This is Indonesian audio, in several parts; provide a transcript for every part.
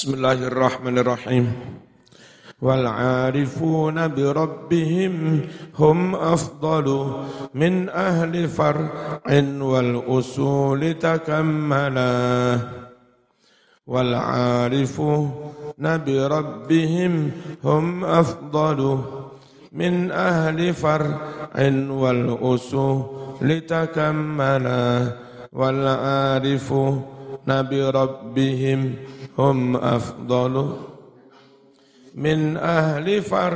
بسم الله الرحمن الرحيم. والعارفون بربهم هم أفضل من أهل فرع والأصول تكملا. والعارفون بربهم هم أفضل من أهل فرع والأصول تكملا. والعارفون nabi rabbihim hum afdalu min ahli far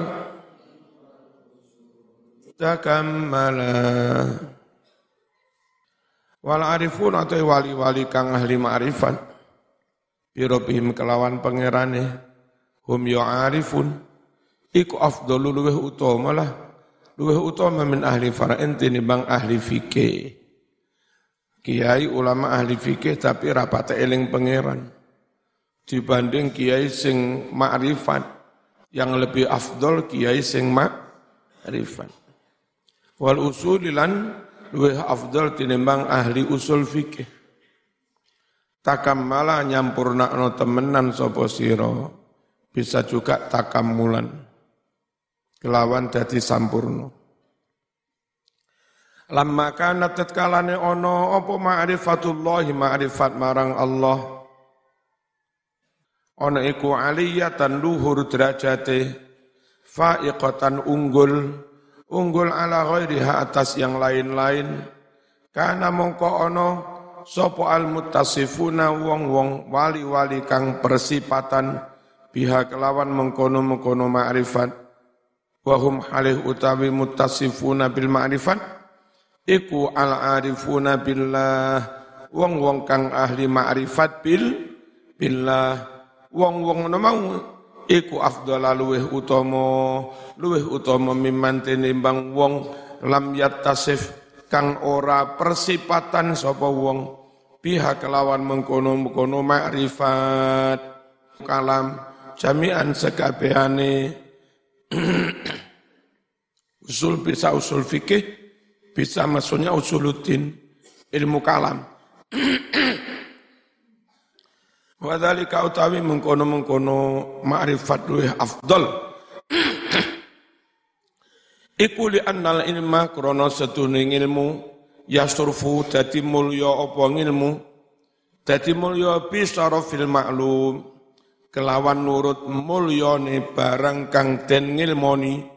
takammala wal arifun atau wali-wali kang ahli ma'rifat. Birobihim kelawan pangerane hum yu'arifun. Iku afdalu luweh utama lah. Luweh utama min ahli far enti bang ahli fikih kiai ulama ahli fikih tapi rapat eling pangeran dibanding kiai sing ma'rifat yang lebih afdol kiai sing ma'rifat. Wal usulilan luwih afdol tinimbang ahli usul fikih. Takammala no temenan sapa sira. Bisa juga takammulan. Kelawan dadi sampurno. Lamma kana tatkalane ono apa ma'rifatullah ma'rifat marang Allah. Ana iku aliyatan luhur derajate faiqatan unggul unggul ala ghairiha atas yang lain-lain. Kana mongko ana sapa al muttasifuna wong-wong wali-wali kang persipatan biha kelawan mengkono-mengkono ma'rifat. Wa hum halih utawi muttasifuna bil ma'rifat iku al arifuna billah. Wong-wong kang ahli ma'rifat bil billah. Wong-wong ngono mau iku afdhala luweh utama. Luweh utama mimman tinimbang wong lam yattasif kang ora persipatan sapa wong. Pihak kelawan mengkono-mengkono makrifat kalam jami'an sekabehane. Usul bisa usul fikih bisa maksudnya usuluddin ilmu kalam Wadhalika utawi mengkono-mengkono ma'rifat luwih afdal. Iku li annal ilma krono setuning ilmu yasurfu dadi mulya apa ilmu dadi mulya bi fil maklum kelawan nurut mulyane barang kang den ngilmoni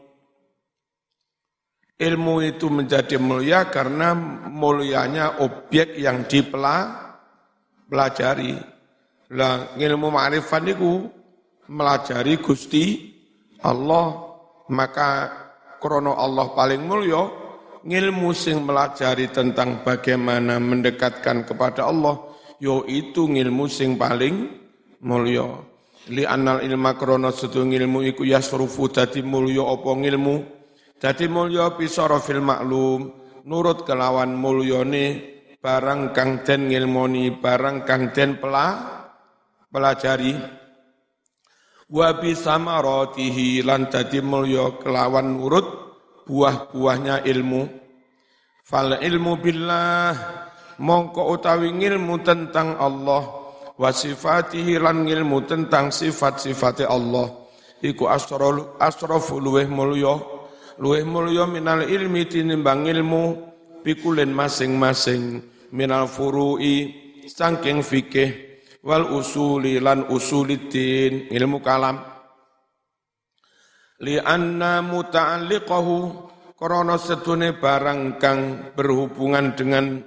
ilmu itu menjadi mulia karena mulianya objek yang dipelajari. Lah ilmu ma'rifat niku melajari Gusti Allah. Maka krono Allah paling mulya ngilmu sing melajari tentang bagaimana mendekatkan kepada Allah yo itu ngilmu sing paling mulya li anal ilma krono setu ngilmu iku yasrufu dadi mulya apa ngilmu dadi mulya bisarafil maklum nurut kelawan mulyane barang kang den ngilmoni barang kang den pelah pelajari. Wa bi samaratihi lan dadi mulya kelawan nurut buah-buahnya ilmu. Fal ilmu billah mongko utawi ilmu tentang Allah wa sifatihi lan ilmu tentang sifat-sifat Allah. Iku asrafu luweh mulya luweh mulya minal ilmi tinimbang ilmu pikulen masing-masing minal furu'i saking fikih wal usuli lan usuliddin ilmu kalam. Li anna muta'alliqahu krana sedune barang kang berhubungan dengan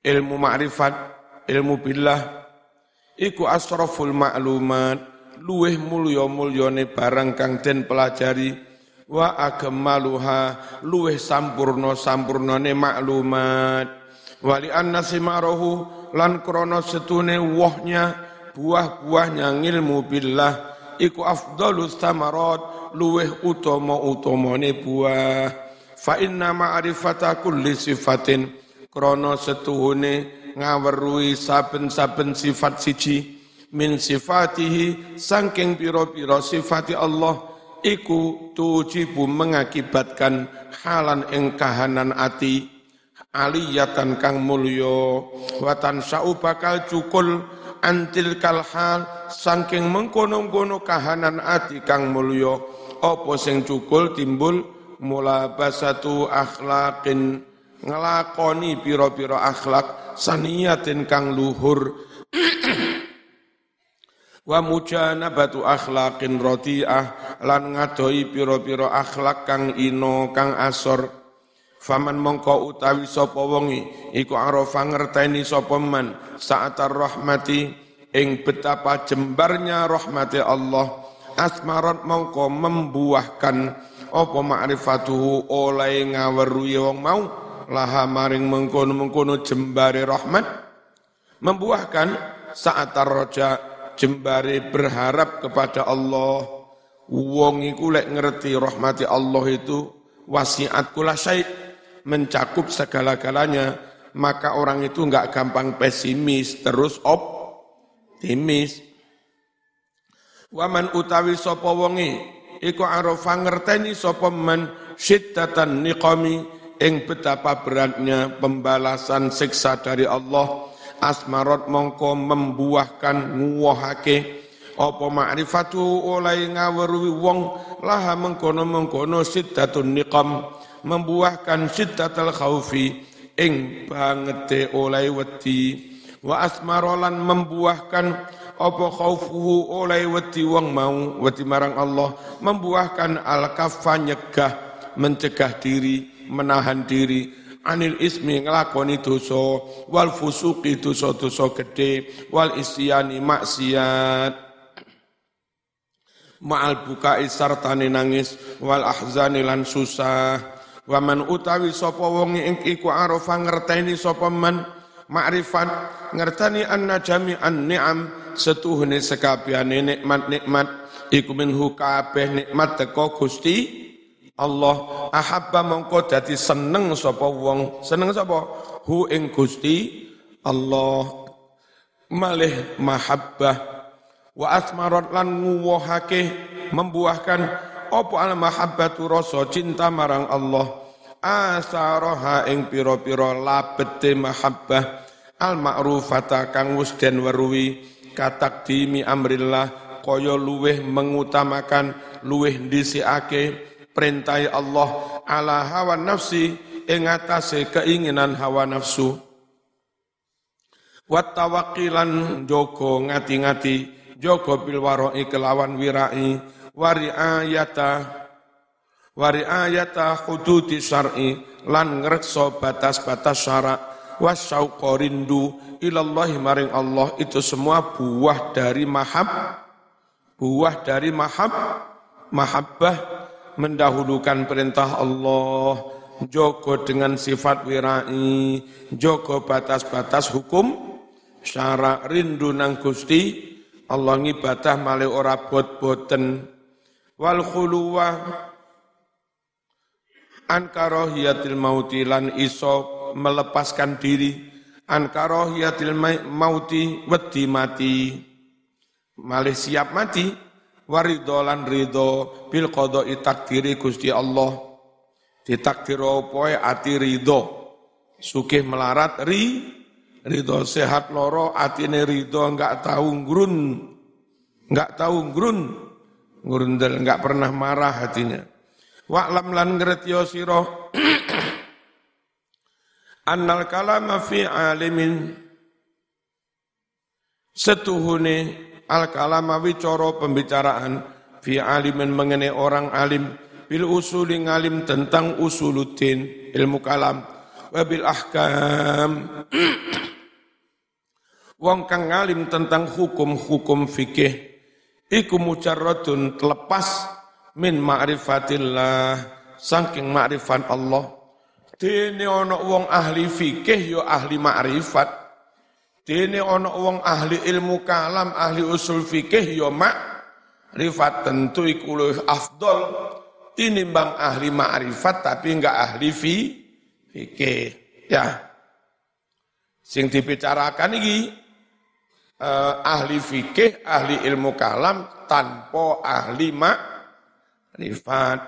ilmu ma'rifat ilmu billah iku asraful ma'lumat luweh mulya mulyane barang kang den pelajari wa agamaluha luweh sampurna sampurnane maklumat. Wali anna simarahu lan krono setune wohnya buah-buahnya ngilmu billah iku afdalus tamarat luweh utama-utamane buah. Fa inna ma'rifata kulli sifatin krono setuhune ngawerui saben-saben sifat siji. Min sifatihi sangking piro-piro sifati Allah iku tujibu mengakibatkan halan ing kahanan ati aliyatan kang mulya. Watan sau bakal cukul antil kalhal saking mengkono-kono kahanan ati kang mulya. Apa sing cukul timbul? Mula basatu akhlaqin ngelakoni piro-piro akhlak saniyatin kang luhur wa mujanabatu akhlaqin radi'ah lan ngadoi piro-piro akhlak kang ino kang asor. Faman mongko utawi sapa wongi iku arafa ngerteni sapa man sa'atar rahmati ing betapa jembarnya rahmati Allah. Asmarat mongko membuahkan apa ma'rifatuhu oleh ngaweruhi wong mau laha maring mengkono-mengkono jembare rahmat. Membuahkan sa'atar roja jembare berharap kepada Allah. Wong iku lek ngerti rahmati Allah itu wasiat kula syait. Mencakup segala-galanya, maka orang itu enggak gampang pesimis, terus optimis. Waman utawi sapa wonge iku arafa ngerteni sapa man syiddatan niqami ing betapa beratnya pembalasan siksa dari Allah asmarat mongko membuahkan nguwahake. Apa ma'rifatu oleh ngaweruhi wong laha mengkono-mengkono siddatun niqam membuahkan syiddatal khaufi ing bangete oleh wedi. Wa asmarolan membuahkan apa khaufuhu oleh wedi wong mau wedi marang Allah membuahkan al kaffa nyegah mencegah diri menahan diri anil ismi ngelakoni dosa wal fusuqi dosa-dosa gede wal isyani maksiat. Ma'al bukai sartane nangis wal ahzani lan susah. Waman utawi sapa wong iku arafa ngerteni sapa man ma'rifat ngerteni anna jami'an ni'am setuhne sekabehane nikmat-nikmat. Iku minhu kabeh nikmat teko Gusti Allah ahabba mongko dadi seneng sapa wong. Seneng sapa? Hu ing Gusti Allah. Malih mahabbah. Wa asmarat lan nguwahake membuahkan apa al mahabbatu rasa cinta marang Allah. Asaraha ing pira-pira labete mahabbah. Al ma'rufata kang wis den weruhi katakdimi amrillah kaya luweh mengutamakan luweh dhisikake perintah Allah ala hawa nafsi ing atase keinginan hawa nafsu. Wat tawakkilan jogo ngati-ngati jogo bil warai kelawan wirai wari'ayata wari'ayata hududi syar'i lan ngrekso batas-batas syarak wasyauqa rindu ilallahi maring Allah itu semua buah dari mahab buah dari mahab mahabbah mendahulukan perintah Allah joko dengan sifat wirai joko batas-batas hukum syarak rindu nang Gusti Allah ngibadah male ora bot-boten. Wal khuluwa an karahiyatil mauti lan iso melepaskan diri an karahiyatil mauti wedi mati. Malih siap mati waridho lan ridho bil qada'i takdiri Gusti Allah. Ditakdiro poe ati ridho. Sugih melarat ri ridho sehat loro atine ridho enggak tahu ngrun. Enggak tahu ngrun. Ngurundel enggak pernah marah hatinya. Wa'lam lan ngertyo sira. Annal kalama fi alimin. Setuhune al kalama wicara pembicaraan fi alimin mengenai orang alim bil usuli ngalim tentang usuluddin ilmu kalam wabil ahkam. Wong kang ngalim tentang hukum-hukum fikih iku mujarradun terlepas min ma'rifatillah saking ma'rifat Allah. Dene ana wong ahli fikih yo ahli ma'rifat dene ana wong ahli ilmu kalam ahli usul fikih yo ma'rifat tentu iku luwih afdol tinimbang ahli ma'rifat tapi enggak ahli fi fikih. Ya. Sing dibicarakan iki eh, ahli fikih, ahli ilmu kalam tanpa ahli makrifat.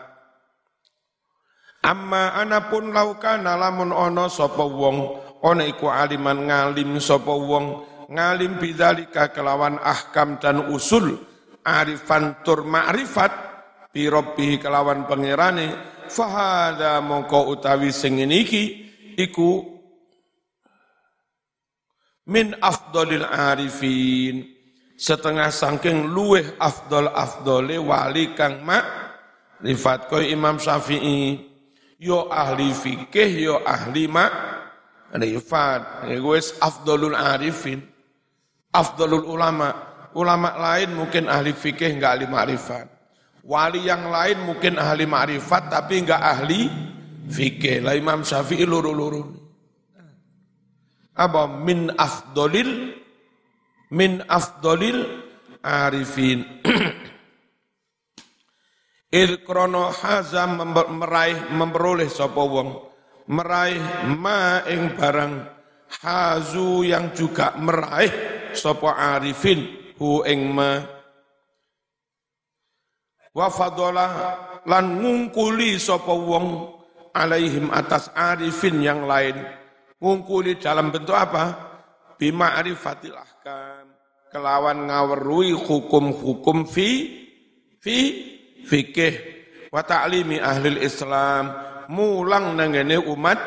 Amma anapun lauka nalamun ono sapa wong ana iku aliman ngalim sapa wong ngalim bidzalika kelawan ahkam dan usul arifan tur ma'rifat bi rabbihi kelawan pangerane fahada mongko utawi sing iki iku min afdolil arifin. Setengah sangking luweh afdol afdole wali kang mak rifat koi Imam Syafi'i yo ahli fikih yo ahli mak rifat wis afdolul arifin. Afdolul ulama. Ulama lain mungkin ahli fikih enggak ahli ma'rifat. Wali yang lain mungkin ahli ma'rifat tapi enggak ahli fikih. Lah Imam Syafi'i luru-luru. Apa? Min afdolil min afdolil arifin. Il krono hazam meraih memperoleh sapa wong meraih ma ing barang. Hazu yang juga meraih sapa arifin hu ing ma. Wa fadola lan ngungkuli sapa wong alaihim atas arifin yang lain. Ngungkuli dalam bentuk apa? Bima arifatil ahkam. Kelawan ngawerui hukum-hukum fi fi fikih. Wa ta'limi ahli islam mulang nangene umat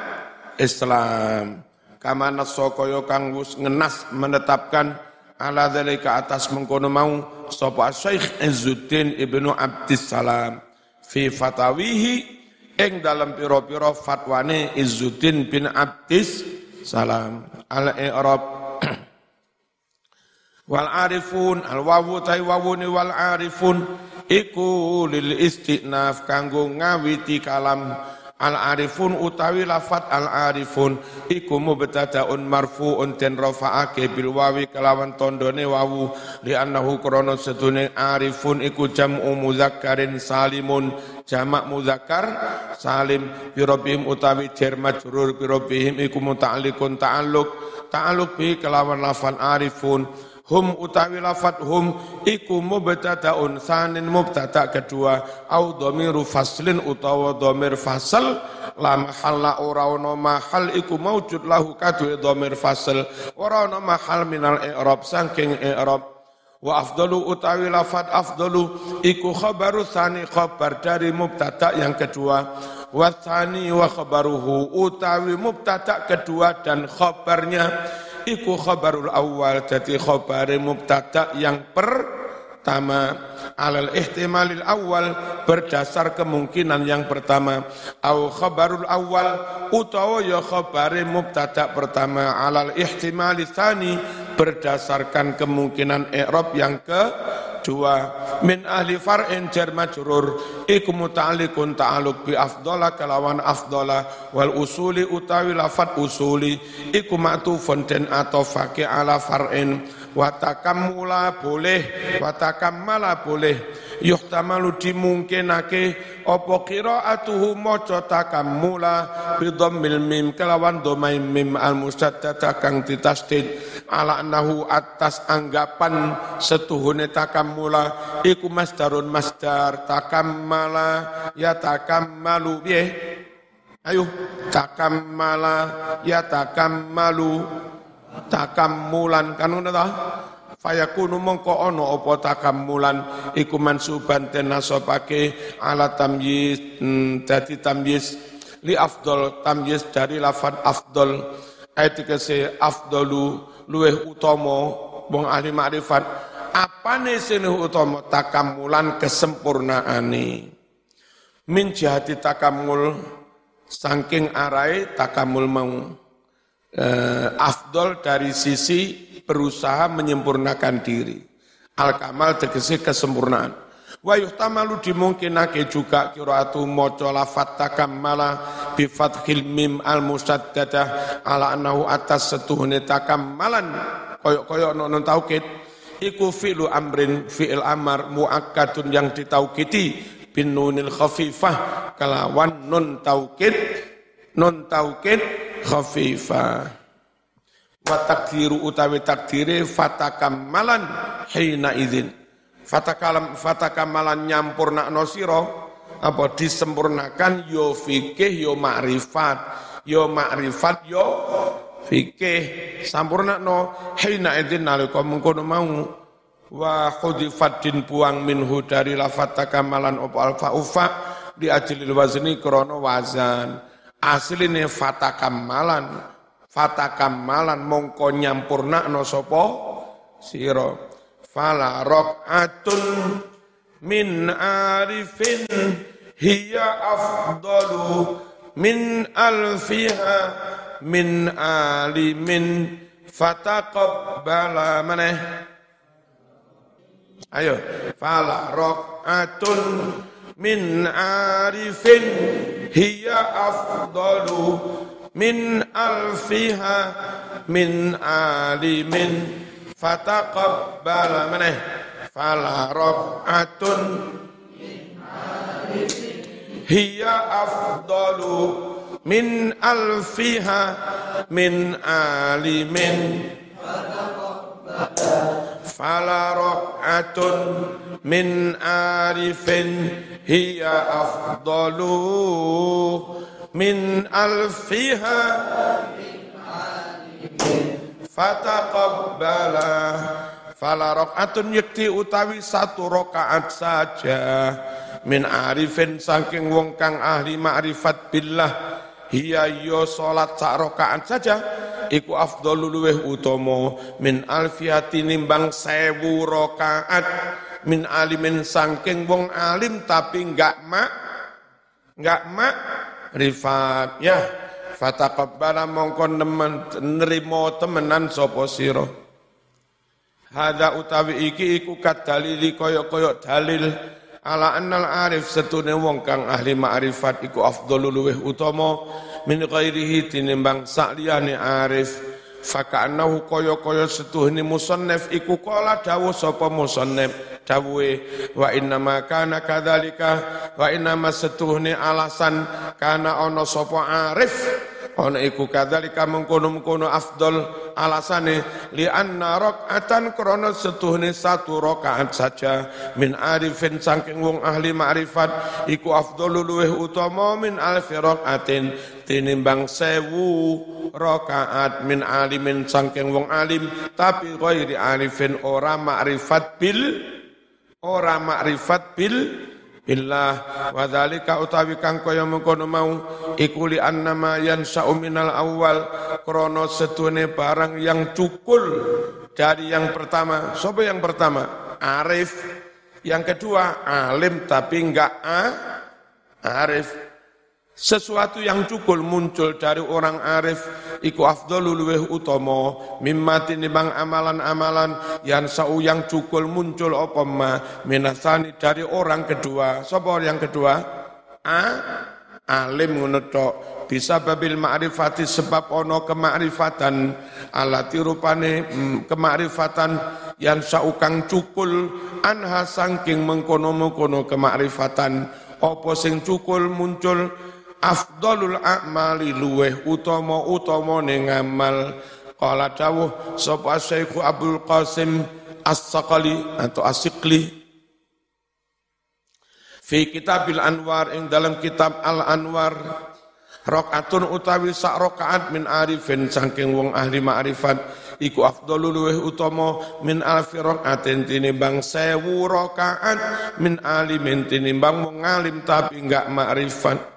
Islam. Kama nasso kaya kang wis ngenas menetapkan ala dzalika atas mengkono mau sapa Syekh Izzuddin Ibnu Abdissalam. Fi fatawihi ing dalam pira-pira fatwane Izzuddin bin Abdis Salam al i'rab wal arifun al wawu tai wawune wal arifun iku lil istinaf kanggo ngawiti kalam Al arifun utawi lafat al arifun iku mubtadaun marfuun den rafa'ake bil wawi kelawan tondone wawu. Li annahu krana sedune arifun iku jam'u mudzakkarin salimun. Jamak muzakkar salim bi rabbihim utawi jar majrur bi rabbihim iku muta'alliqun ta'alluq. Ta'alluq bi kelawan lafal arifun hum utawi lafat hum iku mubtadaun sanin mubtada kedua. Au dhamiru faslin utawa dhamir fasal la mahalla ora ono mahal iku maujud lahu kadue dhamir fasal ora ono mahal minal i'rab saking i'rab. Wa afdalu utawi lafat afdalu iku khabaru sani khabar dari mubtada yang kedua. Wa tsani wa khabaruhu utawi mubtada kedua dan khabarnya iku khabarul awal jadi khabar mubtada yang pertama. Alal ihtimalil awal berdasar kemungkinan yang pertama. Au khabarul awal utawa ya khabar mubtada pertama. Alal ihtimali tsani berdasarkan kemungkinan i'rab yang ke dua. Min ahli far'in jar majrur. Iku muta'alliqun ta'alluq bi afdala kalawan afdala wal usuli utawi lafat usuli. Iku ma'tufun den atofake ala far'in wa takammula boleh wa takammala boleh. Yuhtamalu dimungkinake apa qiraatuhu maca takammula bi dhammil mim kelawan dhamai mim al musaddada kang ditasdid. Ala annahu atas anggapan setuhune takammula iku masdarun masdar takammala ya takammalu piye? Ayo takammala ya takammalu takammulan kan ngono ta? Fayakunu mongko ana apa takammulan iku mansuban den nasabake ala tamyiz hmm, dadi tamyiz li afdol tamyiz dari lafad afdol. Ayat se afdolu luweh utama wong ahli makrifat. Apane sing utama takammulan kesempurnaane min jihati takamul saking arai takamul mau eh, afdol dari sisi berusaha menyempurnakan diri. Al-kamal tegesi kesempurnaan. Wa yuhtamalu dimungkinake juga kiraatu maca lafat takammala bi fathil mim al musaddadah ala annahu atas setuhune takammalan koyok-koyok non taukid iku fi'lu amrin fi'il amar muakkadun yang ditaukiti bin nunil khafifah kalawan nun taukid nun taukid khafifah wa takdiru utawi takdire fatakamalan hina idzin. Fatakalam fatakamalan nyampurna sira apa disempurnakan yo fikih yo makrifat. Yo makrifat yo fikih. Sampurna no hina idin nalika mengkono mau. Wa khudifat din buang minhu dari lafat takamalan opo alfa ufa di ajlil wazni wazan asline fatakamalan fatakamalan mongko nyampurna no sopo siro fala rok'atun min arifin. Hiya afdalu min alfiha min alimin. Fataqabbala maneh. Ayo, fala rok'atun min arifin hiya afdalu min alfiha min alimin. Fataqabbala maneh. Fala rok'atun hiya afdalu min alfiha min alimin. Fala rok'atun min arifin hiya afdalu min alfiha fataqabbala fala rok'atun yakti utawi satu rokaat saja min arifin saking wong kang ahli ma'rifat billah hiya yo salat sak rokaat saja iku afdhalu luweh utama min alfiyati nimbang sewu rakaat min alimin sangking wong alim tapi enggak mak enggak mak rifat. Ya fataqabbala mongko nemen nerimo temenan sapa sira. Hada utawi iki iku kadalili kaya-kaya dalil. Ala annal arif setune wong kang ahli ma'rifat iku afdhalul luweh utama. Min ghairihi tinimbang sakliyane arif. Faka'annahu kaya-kaya setuhne musannif iku kala dawuh sapa musannif dawuhe wa inna kana kadzalika wa inna ma setuhne alasan kana ana sapa arif ana iku kadzalika mengkono-mengkono afdal alasane li anna rakaatan krana setuhne satu rakaat saja min arifin saking wong ahli ma'rifat iku afdalu luweh utama min alfi rakaatin tinimbang sewu rakaat min alimin saking wong alim tapi ghairi arifin ora ma'rifat bil ora ma'rifat bil billah. Wa dzalika utawi kang kaya mengkono mau iku li annama yansa'u minal awal krana setune barang yang cukul dari yang pertama. Sapa yang pertama? Arif. Yang kedua alim tapi enggak a arif sesuatu yang cukul muncul dari orang arif iku afdhalu luweh utama mimma tinimbang amalan-amalan yang sau yang cukul muncul apa ma minasani dari orang kedua. Sapa yang kedua? A alim ngono tok. Bisa babil ma'rifati sebab ono kemakrifatan alati rupane mm, kemakrifatan yang saukang cukul anha sangking mengkono-mengkono kemakrifatan apa sing cukul muncul afdalul a'mali luweh utama utama ning amal qala dawuh sapa Syekh Abdul Qasim As-Saqali atau As-Siqli? Fi kitabil Anwar ing dalam kitab Al Anwar rakaatun utawi sak rakaat min arifin saking wong ahli ma'rifat iku afdalu luweh utama min alfi rakaatin tinimbang sewu rakaat min alimin tinimbang wong alim tapi enggak ma'rifat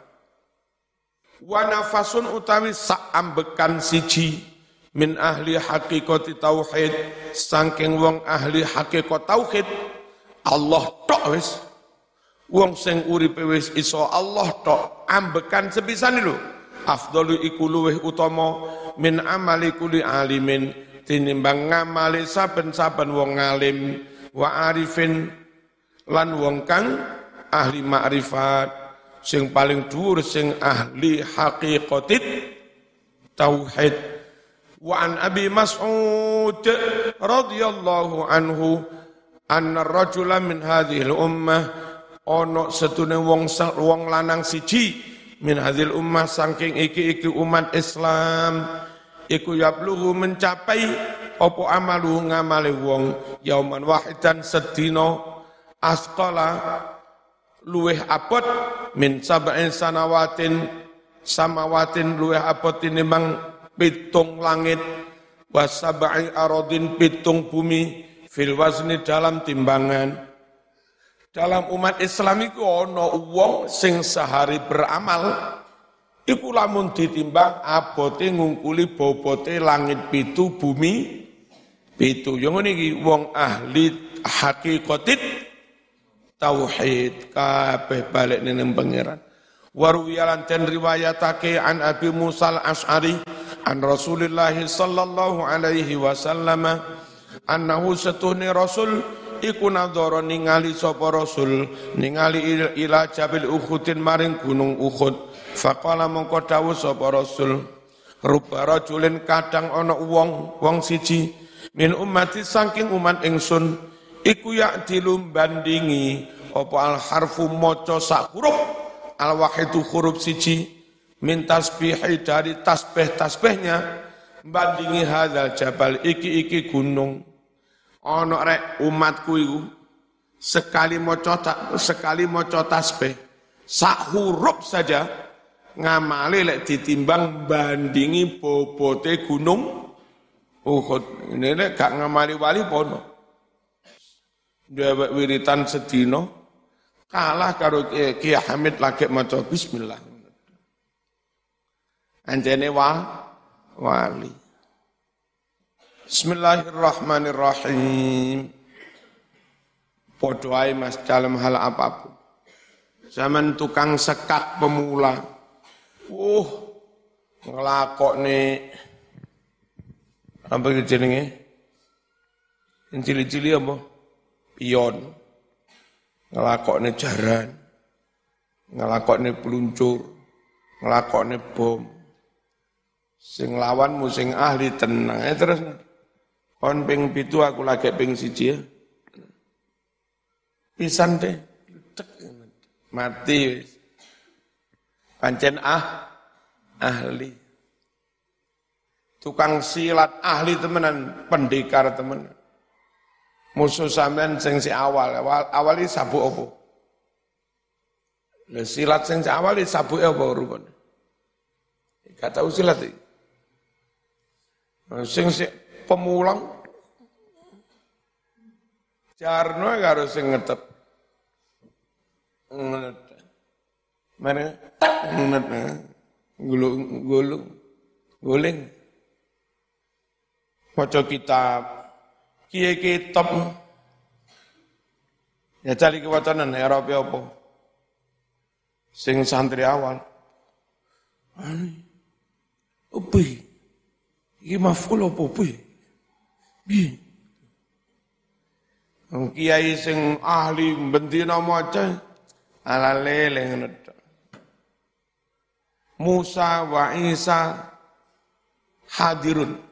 wa nafasun utawi saambekan siji. Min ahli hakikati tauhid. Saking wong ahli hakikat tauhid Allah tok wis. Wong sing uripe wis iso Allah tok ambekan sepisan lho. Afdalu iku luweh utama min amali kuli alimin tinimbang ngamali saben-saben wong alim wa arifin lan wong kang ahli ma'rifat sing paling dhuwur sing ahli haqiqatit tauhid. Wa an abi mas'ud radhiyallahu anhu anna rajula min hadhihi ummah ono setune wong wong lanang siji min hadhil ummah saking iki-iki umat Islam iku yablughu mencapai opo amalu ngamale wong yauman wahidan sedina asqala luweh apot min sab'in sanawatin samawatin luweh apot tinimbang pitung langit wasabai arodin pitung bumi fil wazni dalam timbangan. Dalam umat Islam itu ono wong sing sehari beramal iku lamun ditimbang abote ngungkuli bobote langit pitu bumi. Pitu yang ini wong ahli hakikatit tauhid kabeh balik ning pangeran. Waruwiyalan ten riwayatake an Abi Musa al-Ash'ari an Rasulullah sallallahu alaihi wasallam annahu setuhni Rasul iku nadhara ningali sapa rasul ningali ila jabil uhudin maring gunung uhud. Faqala mongko dawuh sapa rasul rupa rajulin kadang ana wong wong siji min ummati saking umat ingsun iku yak dilumbandingi apa al harfu maca sak huruf? Al wahidu huruf siji. Min tasbihi dari tasbih-tasbihnya bandingi hadzal jabal. Iki iki gunung. Ana rek umatku iku sekali maca sekali maca tasbih sak huruf saja ngamali lek ditimbang bandingi bobote gunung. Uhud. Ini lek gak ngamali wali pono. Dewek wiritan sedino kalah karo Ki Hamid lagi maca bismillah. Anjene wa wali. Bismillahirrahmanirrahim. Podoai mas dalam hal apa pun. Zaman tukang sekat pemula. Uh, ngelakok nih. Apa jenenge? Cili-cili apa? Pion. Ngelakok nih jaran. Ngelakok nih peluncur. Ngelakok nih bom. Sing lawanmu sing ahli tenang. Eh terus. Kon ping pitu aku lagi ping siji ya. Pisan deh. Mati. Pancen ah ahli. Tukang silat ahli temenan, pendekar temenan. Musuh sampean sing si awal, awal awali sabu opo. Lah silat sing si awal sabu apa rupane? Gak tahu silat iki. Sing si pemulang Jarno karo sing ngetep. Nget. Mana tak nget. Gulung gulung guling. Maca kitab. Kiye kitab. Ya cari kewacanan era apa? Sing santri awal. Ani. Upi. Iki maful apa upi? Piye? Kiai sing ahli bendina maca ala lele ngono Musa wa Isa hadirun.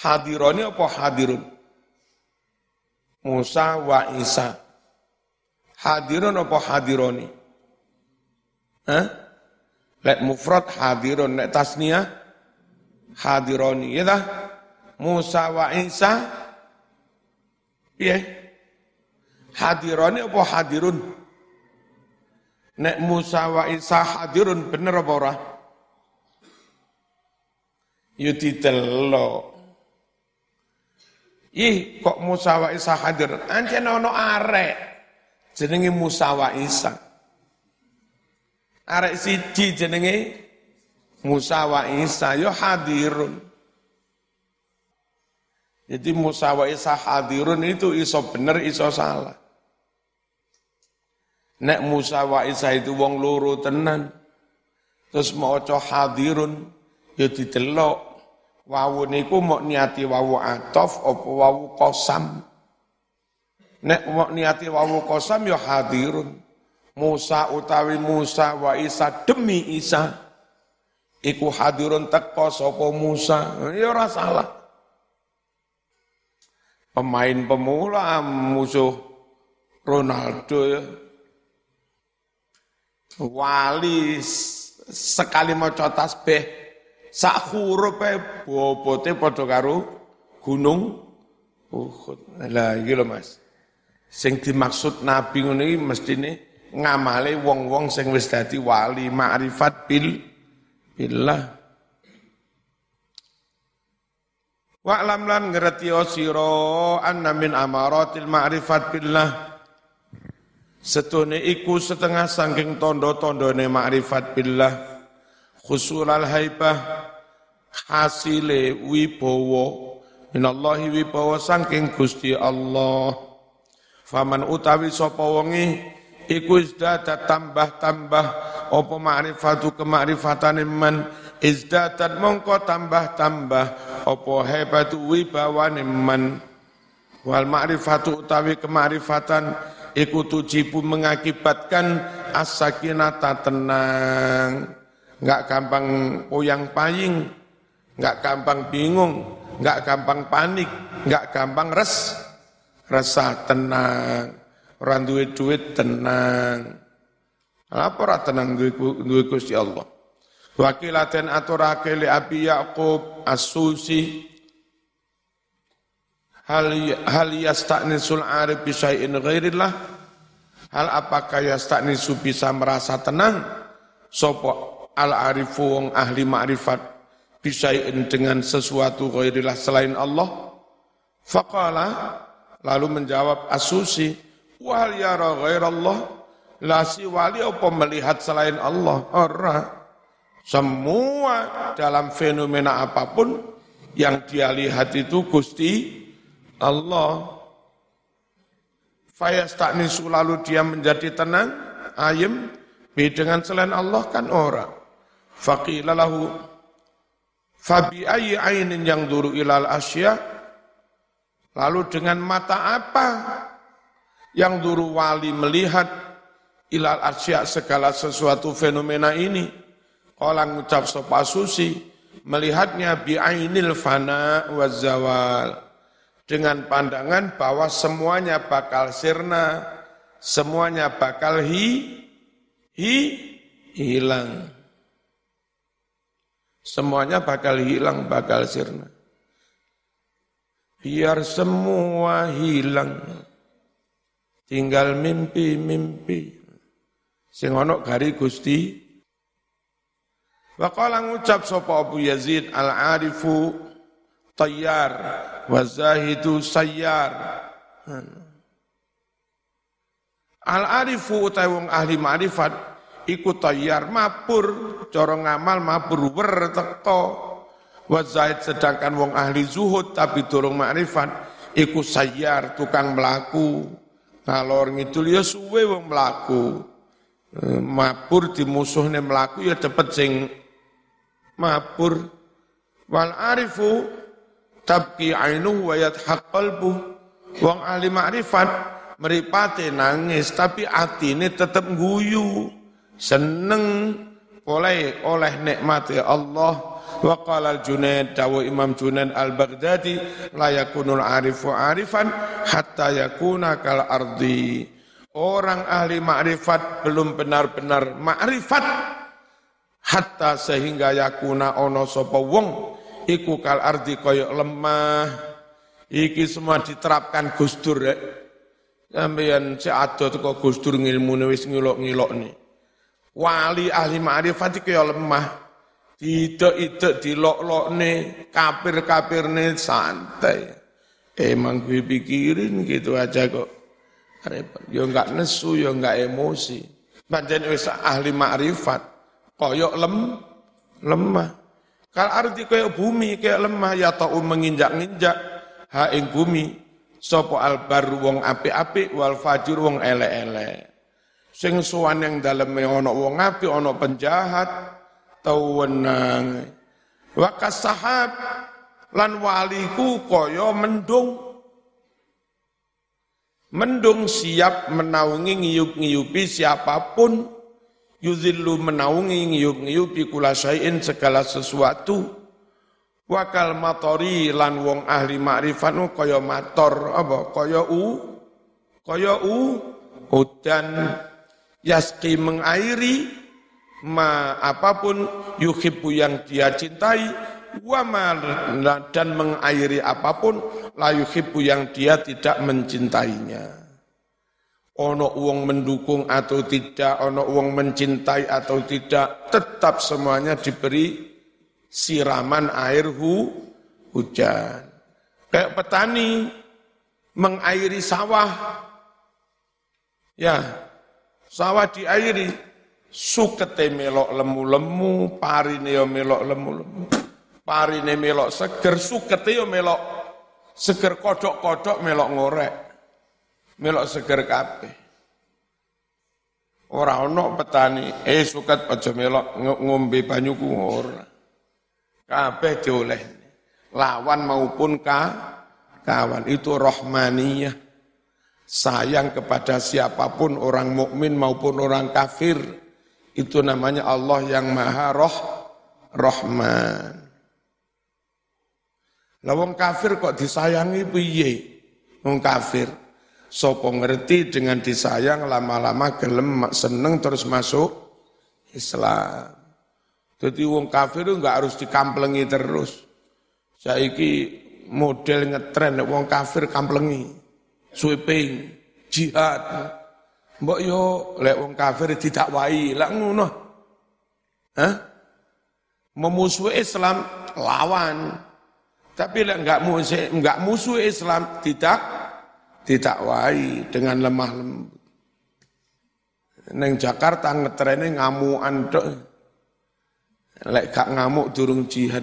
Hadironi apa hadirun? Musa wa Isa. Hadirun apa hadironi? Hah? Lek mufrad hadirun, lek tasniyah hadironi. Ya dah? Musa wa Isa Iya. Hadirone apa hadirun? Nek Musa wa Isa hadirun bener apa ora? Yo ditelo. Ih, kok Musa wa Isa hadir? Ancen ono arek. Jenenge Musa wa Isa. Arek siji jenenge Musa wa Isa yo hadirun. Jadi Musa wa Isa hadirun itu iso bener iso salah. Nek Musa wa Isa itu wong loro tenan. Terus mau hadirun ya didelok. Wawu niku mau niati wawu atof apa wawu kosam. Nek mau niati wawu kosam ya hadirun. Musa utawi Musa wa Isa demi Isa. Iku hadirun teko sapa Musa. Ya ora salah pemain pemula musuh Ronaldo ya. Wali sekali mau tasbih sak huruf bobote padha karo gunung Uhud. Lah iki lho Mas. Sing dimaksud Nabi ngono iki mestine ngamale wong-wong sing wis dadi wali ma'rifat bil billah. Wa'lam lan ngerti sira anna min amaratil ma'rifat billah Setune iku setengah sangking tondo-tondone ma'rifat billah khusulal haibah hasile wibowo minallahi wibowo sangking Gusti Allah. Faman utawi sapa wonge iku izdata tambah-tambah apa ma'rifatu kema'rifatane man izdatat mongko tambah-tambah apa hebatu wibawane man wal ma'rifatu utawi kema'rifatan iku tujibu mengakibatkan as-sakinata tenang enggak gampang poyang paying enggak gampang bingung enggak gampang panik enggak gampang res resah tenang. Orang duit duit tenang. Apa ora tenang Gusti Allah? Wakilaten aturake li Abi Yaqub As-Susi hal hal yasta'nisul arif bi syai'in ghairillah? Hal apakah yasta'nisu bisa merasa tenang? Sapa al arifu wong ahli ma'rifat bi syai'in dengan sesuatu ghairillah selain Allah faqala lalu menjawab As-Susi wal yara ghairallah la si wali apa melihat selain Allah ora semua dalam fenomena apa pun yang dia lihat itu Gusti Allah. Fayasta'nisu lalu dia menjadi tenang, ayem, dengan selain Allah kan orang. Faqila lahu fabi ayyi ainin yang duru ilal asya lalu dengan mata apa yang duru wali melihat ilal asya segala sesuatu fenomena ini Orang ngucap sopa susi, melihatnya bi'ainil fana wa zawal. Dengan pandangan bahwa semuanya bakal sirna, semuanya bakal hi, hi, hilang. Semuanya bakal hilang, bakal sirna. Biar semua hilang. Tinggal mimpi-mimpi. Sing ono gari Gusti Wa qala ngucap sapa Abu Yazid al-arifu tayyar wa zahidu sayyar. Al-arifu utawi wong ahli ma'rifat iku tayyar mapur cara ngamal mapur wer teko. Wa zahid sedangkan wong ahli zuhud tapi durung ma'rifat iku sayyar tukang melaku. Ngalor ngidul ya suwe wong melaku. Eh, mapur di musuhnya melaku ya cepet sing mabur wal arifu tabki ainu wa yadhaq wong ahli makrifat meripate nangis tapi atine tetep guyu seneng oleh oleh nikmat Allah. Wa qala al-Junaid dawu Imam Junaid al-Baghdadi la yakunul arifu arifan hatta yakuna kal ardi. Orang ahli makrifat belum benar-benar makrifat hatta sehingga yakuna ono sapa wong iku kal ardi kaya lemah. Iki semua diterapkan Gusdur rek sampeyan si adot kok Gusdur ngilmune wis ngilok-ngilok nih wali ahli ma'rifat kaya lemah. Tidak dilok nih kapir nih santai. Emang gue pikirin gitu aja kok. Repot. Ya enggak nesu ya enggak emosi. Pancen wis ahli ma'rifat koyok lem lemah. Kal arti koyok bumi kayak lemah ya tau menginjak-injak. Ha ing bumi sapa albar wong apik-apik wal fajur wong ele-ele. Sing suwan yang daleme ana wong apik ana penjahat tau wenang. Wa kasahab lan waliku kaya mendung. Mendung siap menaungi ngiyup-ngiyupi siapa pun. Yuzillu menaungi ngiyup-ngiyupi kula syai'in segala sesuatu. Wakal matori lan wong ahli makrifat nu kaya mator apa? Kaya u kaya u hujan yaski mengairi ma apa pun yuhibbu yang dia cintai wa dan mengairi apa pun la yuhibbu yang dia tidak mencintainya ono uang mendukung atau tidak, ono uang mencintai atau tidak, tetap semuanya diberi siraman air hu, hujan. Kayak petani mengairi sawah. Ya, sawah diairi, sukete melok lemu-lemu, parine yo melok lemu-lemu. Parine melok seger, sukete yo melok seger kodok-kodok melok ngorek. Melok seger kabeh. Ora ono petani, eh suket aja melok ngombe banyuku ora. Kabeh dioleh. Lawan maupun ka, kawan itu rohmaniyah. Sayang kepada siapa pun orang mukmin maupun orang kafir. Itu namanya Allah yang Maha Roh Rahman. Lawang kafir kok disayangi piye? Wong kafir. Sopo ngerti dengan disayang lama-lama gelem seneng terus masuk Islam. Jadi wong kafir itu enggak harus dikamplengi terus. Saiki model ngetren wong kafir kamplengi. Sweeping, jihad. Mbok yo lek wong kafir didakwai, lek ngono. Hah? Memusuhi Islam lawan. Tapi lek enggak musuh enggak musuh Islam tidak ditakwai dengan lemah lembut. Neng Jakarta ngetrene ngamukan tok. Lek gak ngamuk durung jihad.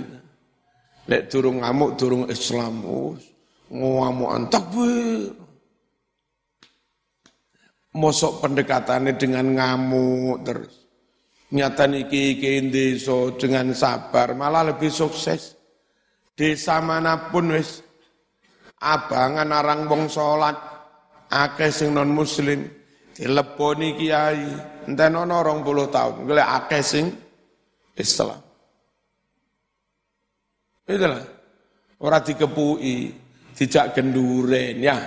Lek durung ngamuk durung Islam. Ngamukan takbir. Mosok pendekatannya dengan ngamuk terus. Nyata niki iki desa dengan sabar malah lebih sukses. Desa mana pun wis abangan arang wong salat akeh sing non muslim dileboni kiai enten ana 20 tahun golek akeh sing Islam. Itulah. Orang dikepui, dijak genduren ya.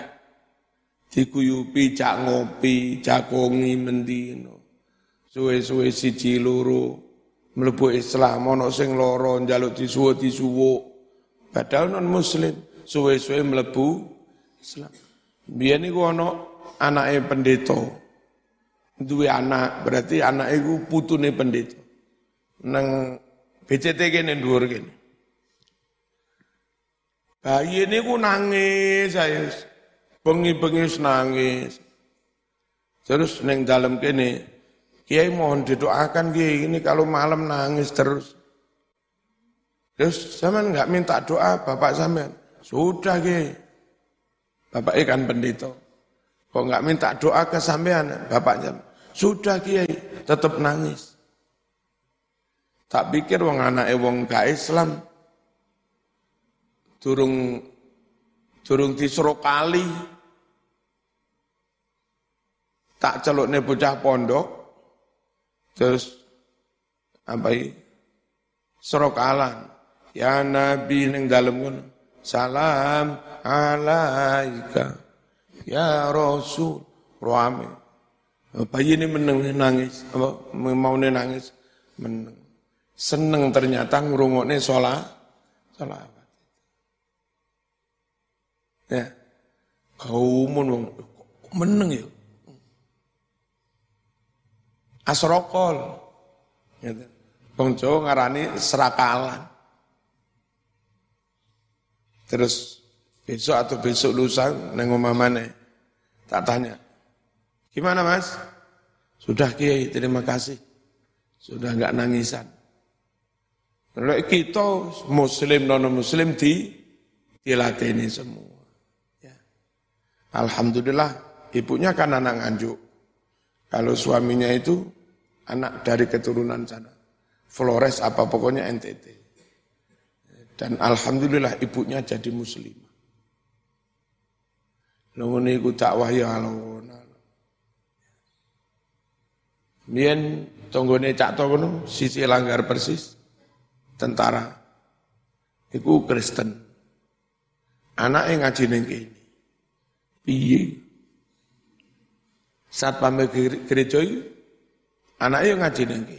Dikuyupi, jak ngopi, jakongi mendino. Suwe-suwe siji loro mlebu Islam ana sing loro njaluk disuwuk disuwuk. Padahal non muslim, suwe-suwe mlebu Islam. Biyen iku ana anake pendeta. Duwe anak, berarti anak iku putune pendeta nang BCT kene dhuwur kene. Bayi ini ku nangis saya, bengi-bengi nangis. Terus neng dalam kene, Kiai mohon didoakan Kiai ini kalau malam nangis terus. Terus zaman nggak minta doa bapak sampean. Sudah Kiai. Bapak ikan pendeta. Kok nggak minta doa ke sampean bapaknya? Sudah Kiai, tetap nangis. Tak pikir wong anake wong gak Islam durung durung disuruh kali. Tak celukne bocah pondok. Terus apa ini serokalan ya nabi ning dalem ngono. Salam alaika. Ya rasul. Rame bayi ini meneng nangis. Apa? Mau nangis. Meneng. Seneng ternyata ngrungokne sholat. Sholat ya kaumun wong meneng ya asrokol gitu. Wong Jawa ngarani serakalan. Terus besok atau besok lusa omah mana? Tak tanya. Gimana Mas? Sudah Kiai, terima kasih. Sudah enggak nangisan. Lek kita muslim non muslim di dilatih semua. Alhamdulillah ibunya kan anak nganjuk. Kalau suaminya itu anak dari keturunan sana. Flores apa pokoknya NTT. Dan alhamdulillah ibunya jadi muslim. Lalu ku dakwah ya. Mien tonggone cak tokono sisi langgar persis tentara. Iku Kristen. Anak yang ngaji kene. Piye? Saat gereja itu, anak yang ngaji kene.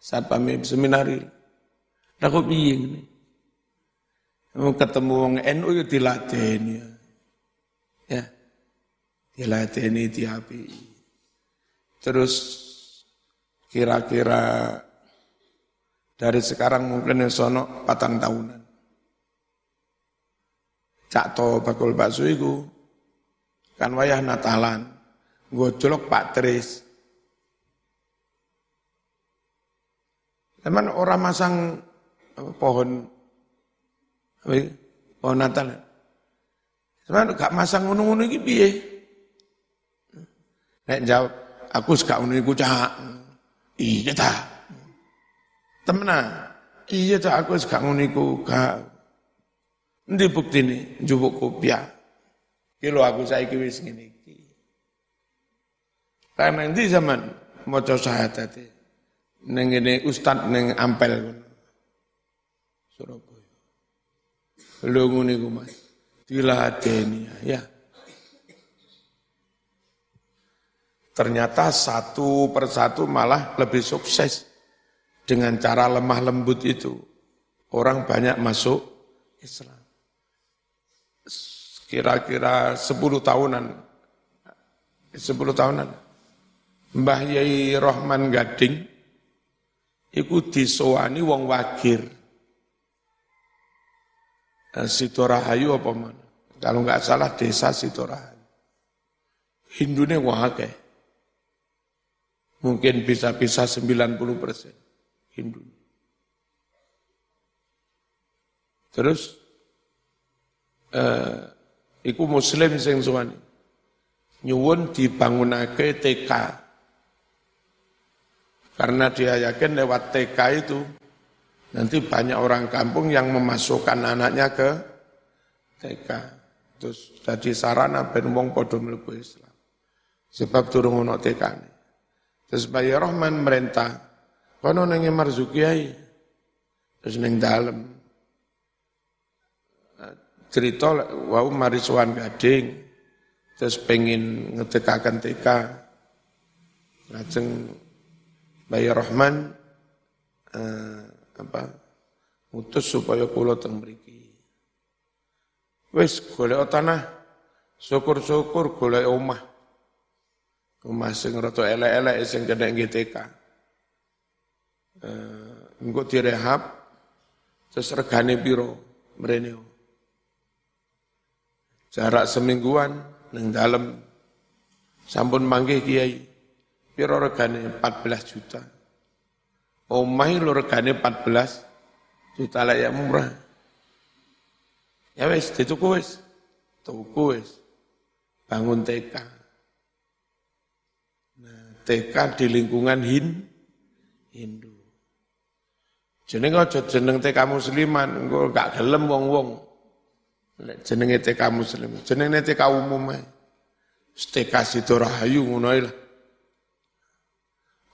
Saat pamit seminari. Lah kok piye? Mau ketemu wong NU yo diladeni. Ya. Diladeni diapi. Terus kira-kira dari sekarang mungkin sono patang tahunan. Cak to bakul bakso iku kan wayah Natalan. Gojlok Pak Tris. Teman orang masang pohon apa pohon Natal. Teman gak masang ngono-ngono iki piye? Nek jawab, aku gak ngono iku cak. Iya ta. Temenan. Iya ta aku gak ngono iku gak Ndi buktine njupuk kopiah. Ki lho aku saiki wis ngene. Karena nanti zaman maca syahadat ning ngene ustad ning Ampel ngono. Surabaya. Lho ngene ku Mas. Diladeni ya. Ternyata satu persatu malah lebih sukses dengan cara lemah lembut itu. Orang banyak masuk Islam kira-kira 10 tahunan. 10 tahunan. Mbah Yai Rohman Gading iku disowani wong wagir. Eh, Sidorahayu apa mana? Kalau nggak salah desa Sidorahayu. Hindune wong akeh. Mungkin bisa-bisa 90 persen Hindu. Terus eh, iku muslim sing suwani. Nyuwun dibangunake TK. Karena dia yakin lewat TK itu nanti banyak orang kampung yang memasukkan anaknya ke TK. Terus jadi sarana ben wong padha mlebu Islam. Sebab turun ono TK ini. Terus Bayi Rahman merintah, kono ning Marzuki Terus ning dalem cerita wau marisuan gading terus pengen ngedekakan TK lajeng Bayi Rahman eh, apa mutus supaya kula teng mriki. Wis golek tanah syukur-syukur golek omah. Omah sing rada elek-elek sing kena GTK eh, engko direhab terus regane piro mrene jarak semingguan neng dalam sampun manggih kiai piro regane 14 juta? Omah lo regane 14 juta lah ya murah. Ya wes dituku wes tuku wes bangun TK nah TK di lingkungan Hin Hindu. Jeneng aja jeneng TK musliman engko gak gelem wong-wong jenenge TK muslim, jenenge TK umum ae. TK Sido Rahayu ngono lah.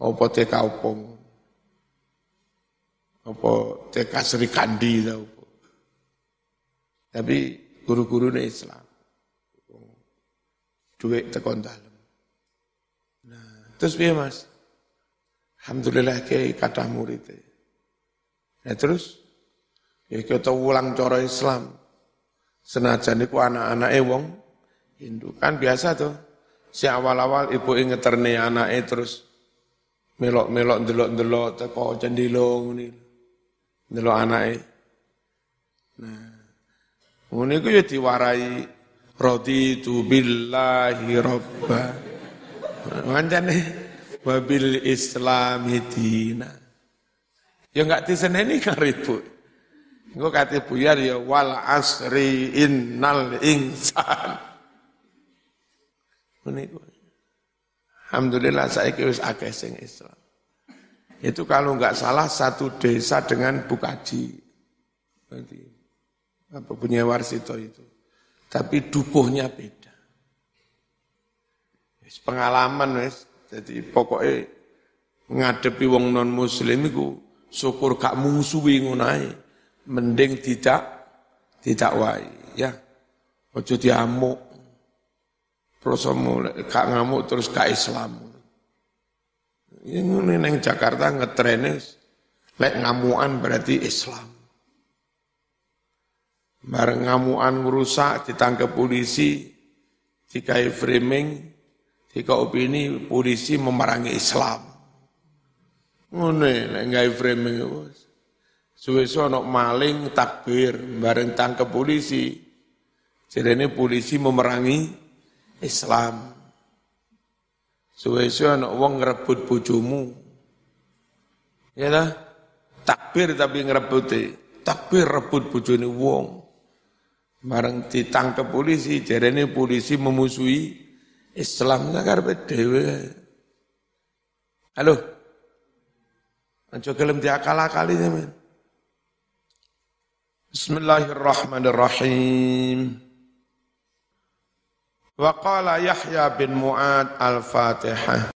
Apa TK opong. Apa TK Sri Kandi tau. Tapi guru-gurune Islam. Duit tekon dalem. Nah, terus piye Mas? Alhamdulillah kiai kata murid. Nah terus ya kita ulang cara Islam. Senajan itu anak-anake wong Hindu. Kan biasa tuh. Si awal-awal ibu ngeterne anaknya terus melok-melok ndelok-ndelok teko cendilo ngene. Ndelok anake. Nah, ngene iku ya diwarai raditu billahi robba. Mancane wabil islami dina. Ya enggak diseneni kan ribut. Engko kate buyar ya wal asri innal insan. Meniku. Alhamdulillah saya wis akeh sing Islam. Itu kalau enggak salah satu desa dengan Bukaji. Berarti apa punya Warsito itu. Tapi dukuhnya beda. Pengalaman wis. Jadi pokoknya ngadepi wong non muslim iku syukur gak mungsuhi ngono mending tidak tidak wai ya. Ojo diamuk. Prosomu gak ngamuk terus gak Islam. Ini neng Jakarta ngetrenis lek ngamuan berarti Islam. Bareng ngamuan merusak ditangkap polisi jika framing jika opini polisi memerangi Islam. Ngene lek gawe framing Suwe-suwe maling takbir bareng tangkep polisi. Jadi polisi memerangi Islam. Suwe-suwe anak wong ngerebut bojomu. Ya lah, takbir tapi ngerebuti. Takbir rebut bojone wong. Bareng ditangkap polisi, ini polisi memusuhi Islam karepe dhewe. Halo. Aja gelem diakal-akali men. Bismillahirrahmanirrahim. Wa qala Yahya bin Mu'ad al-Fatihah.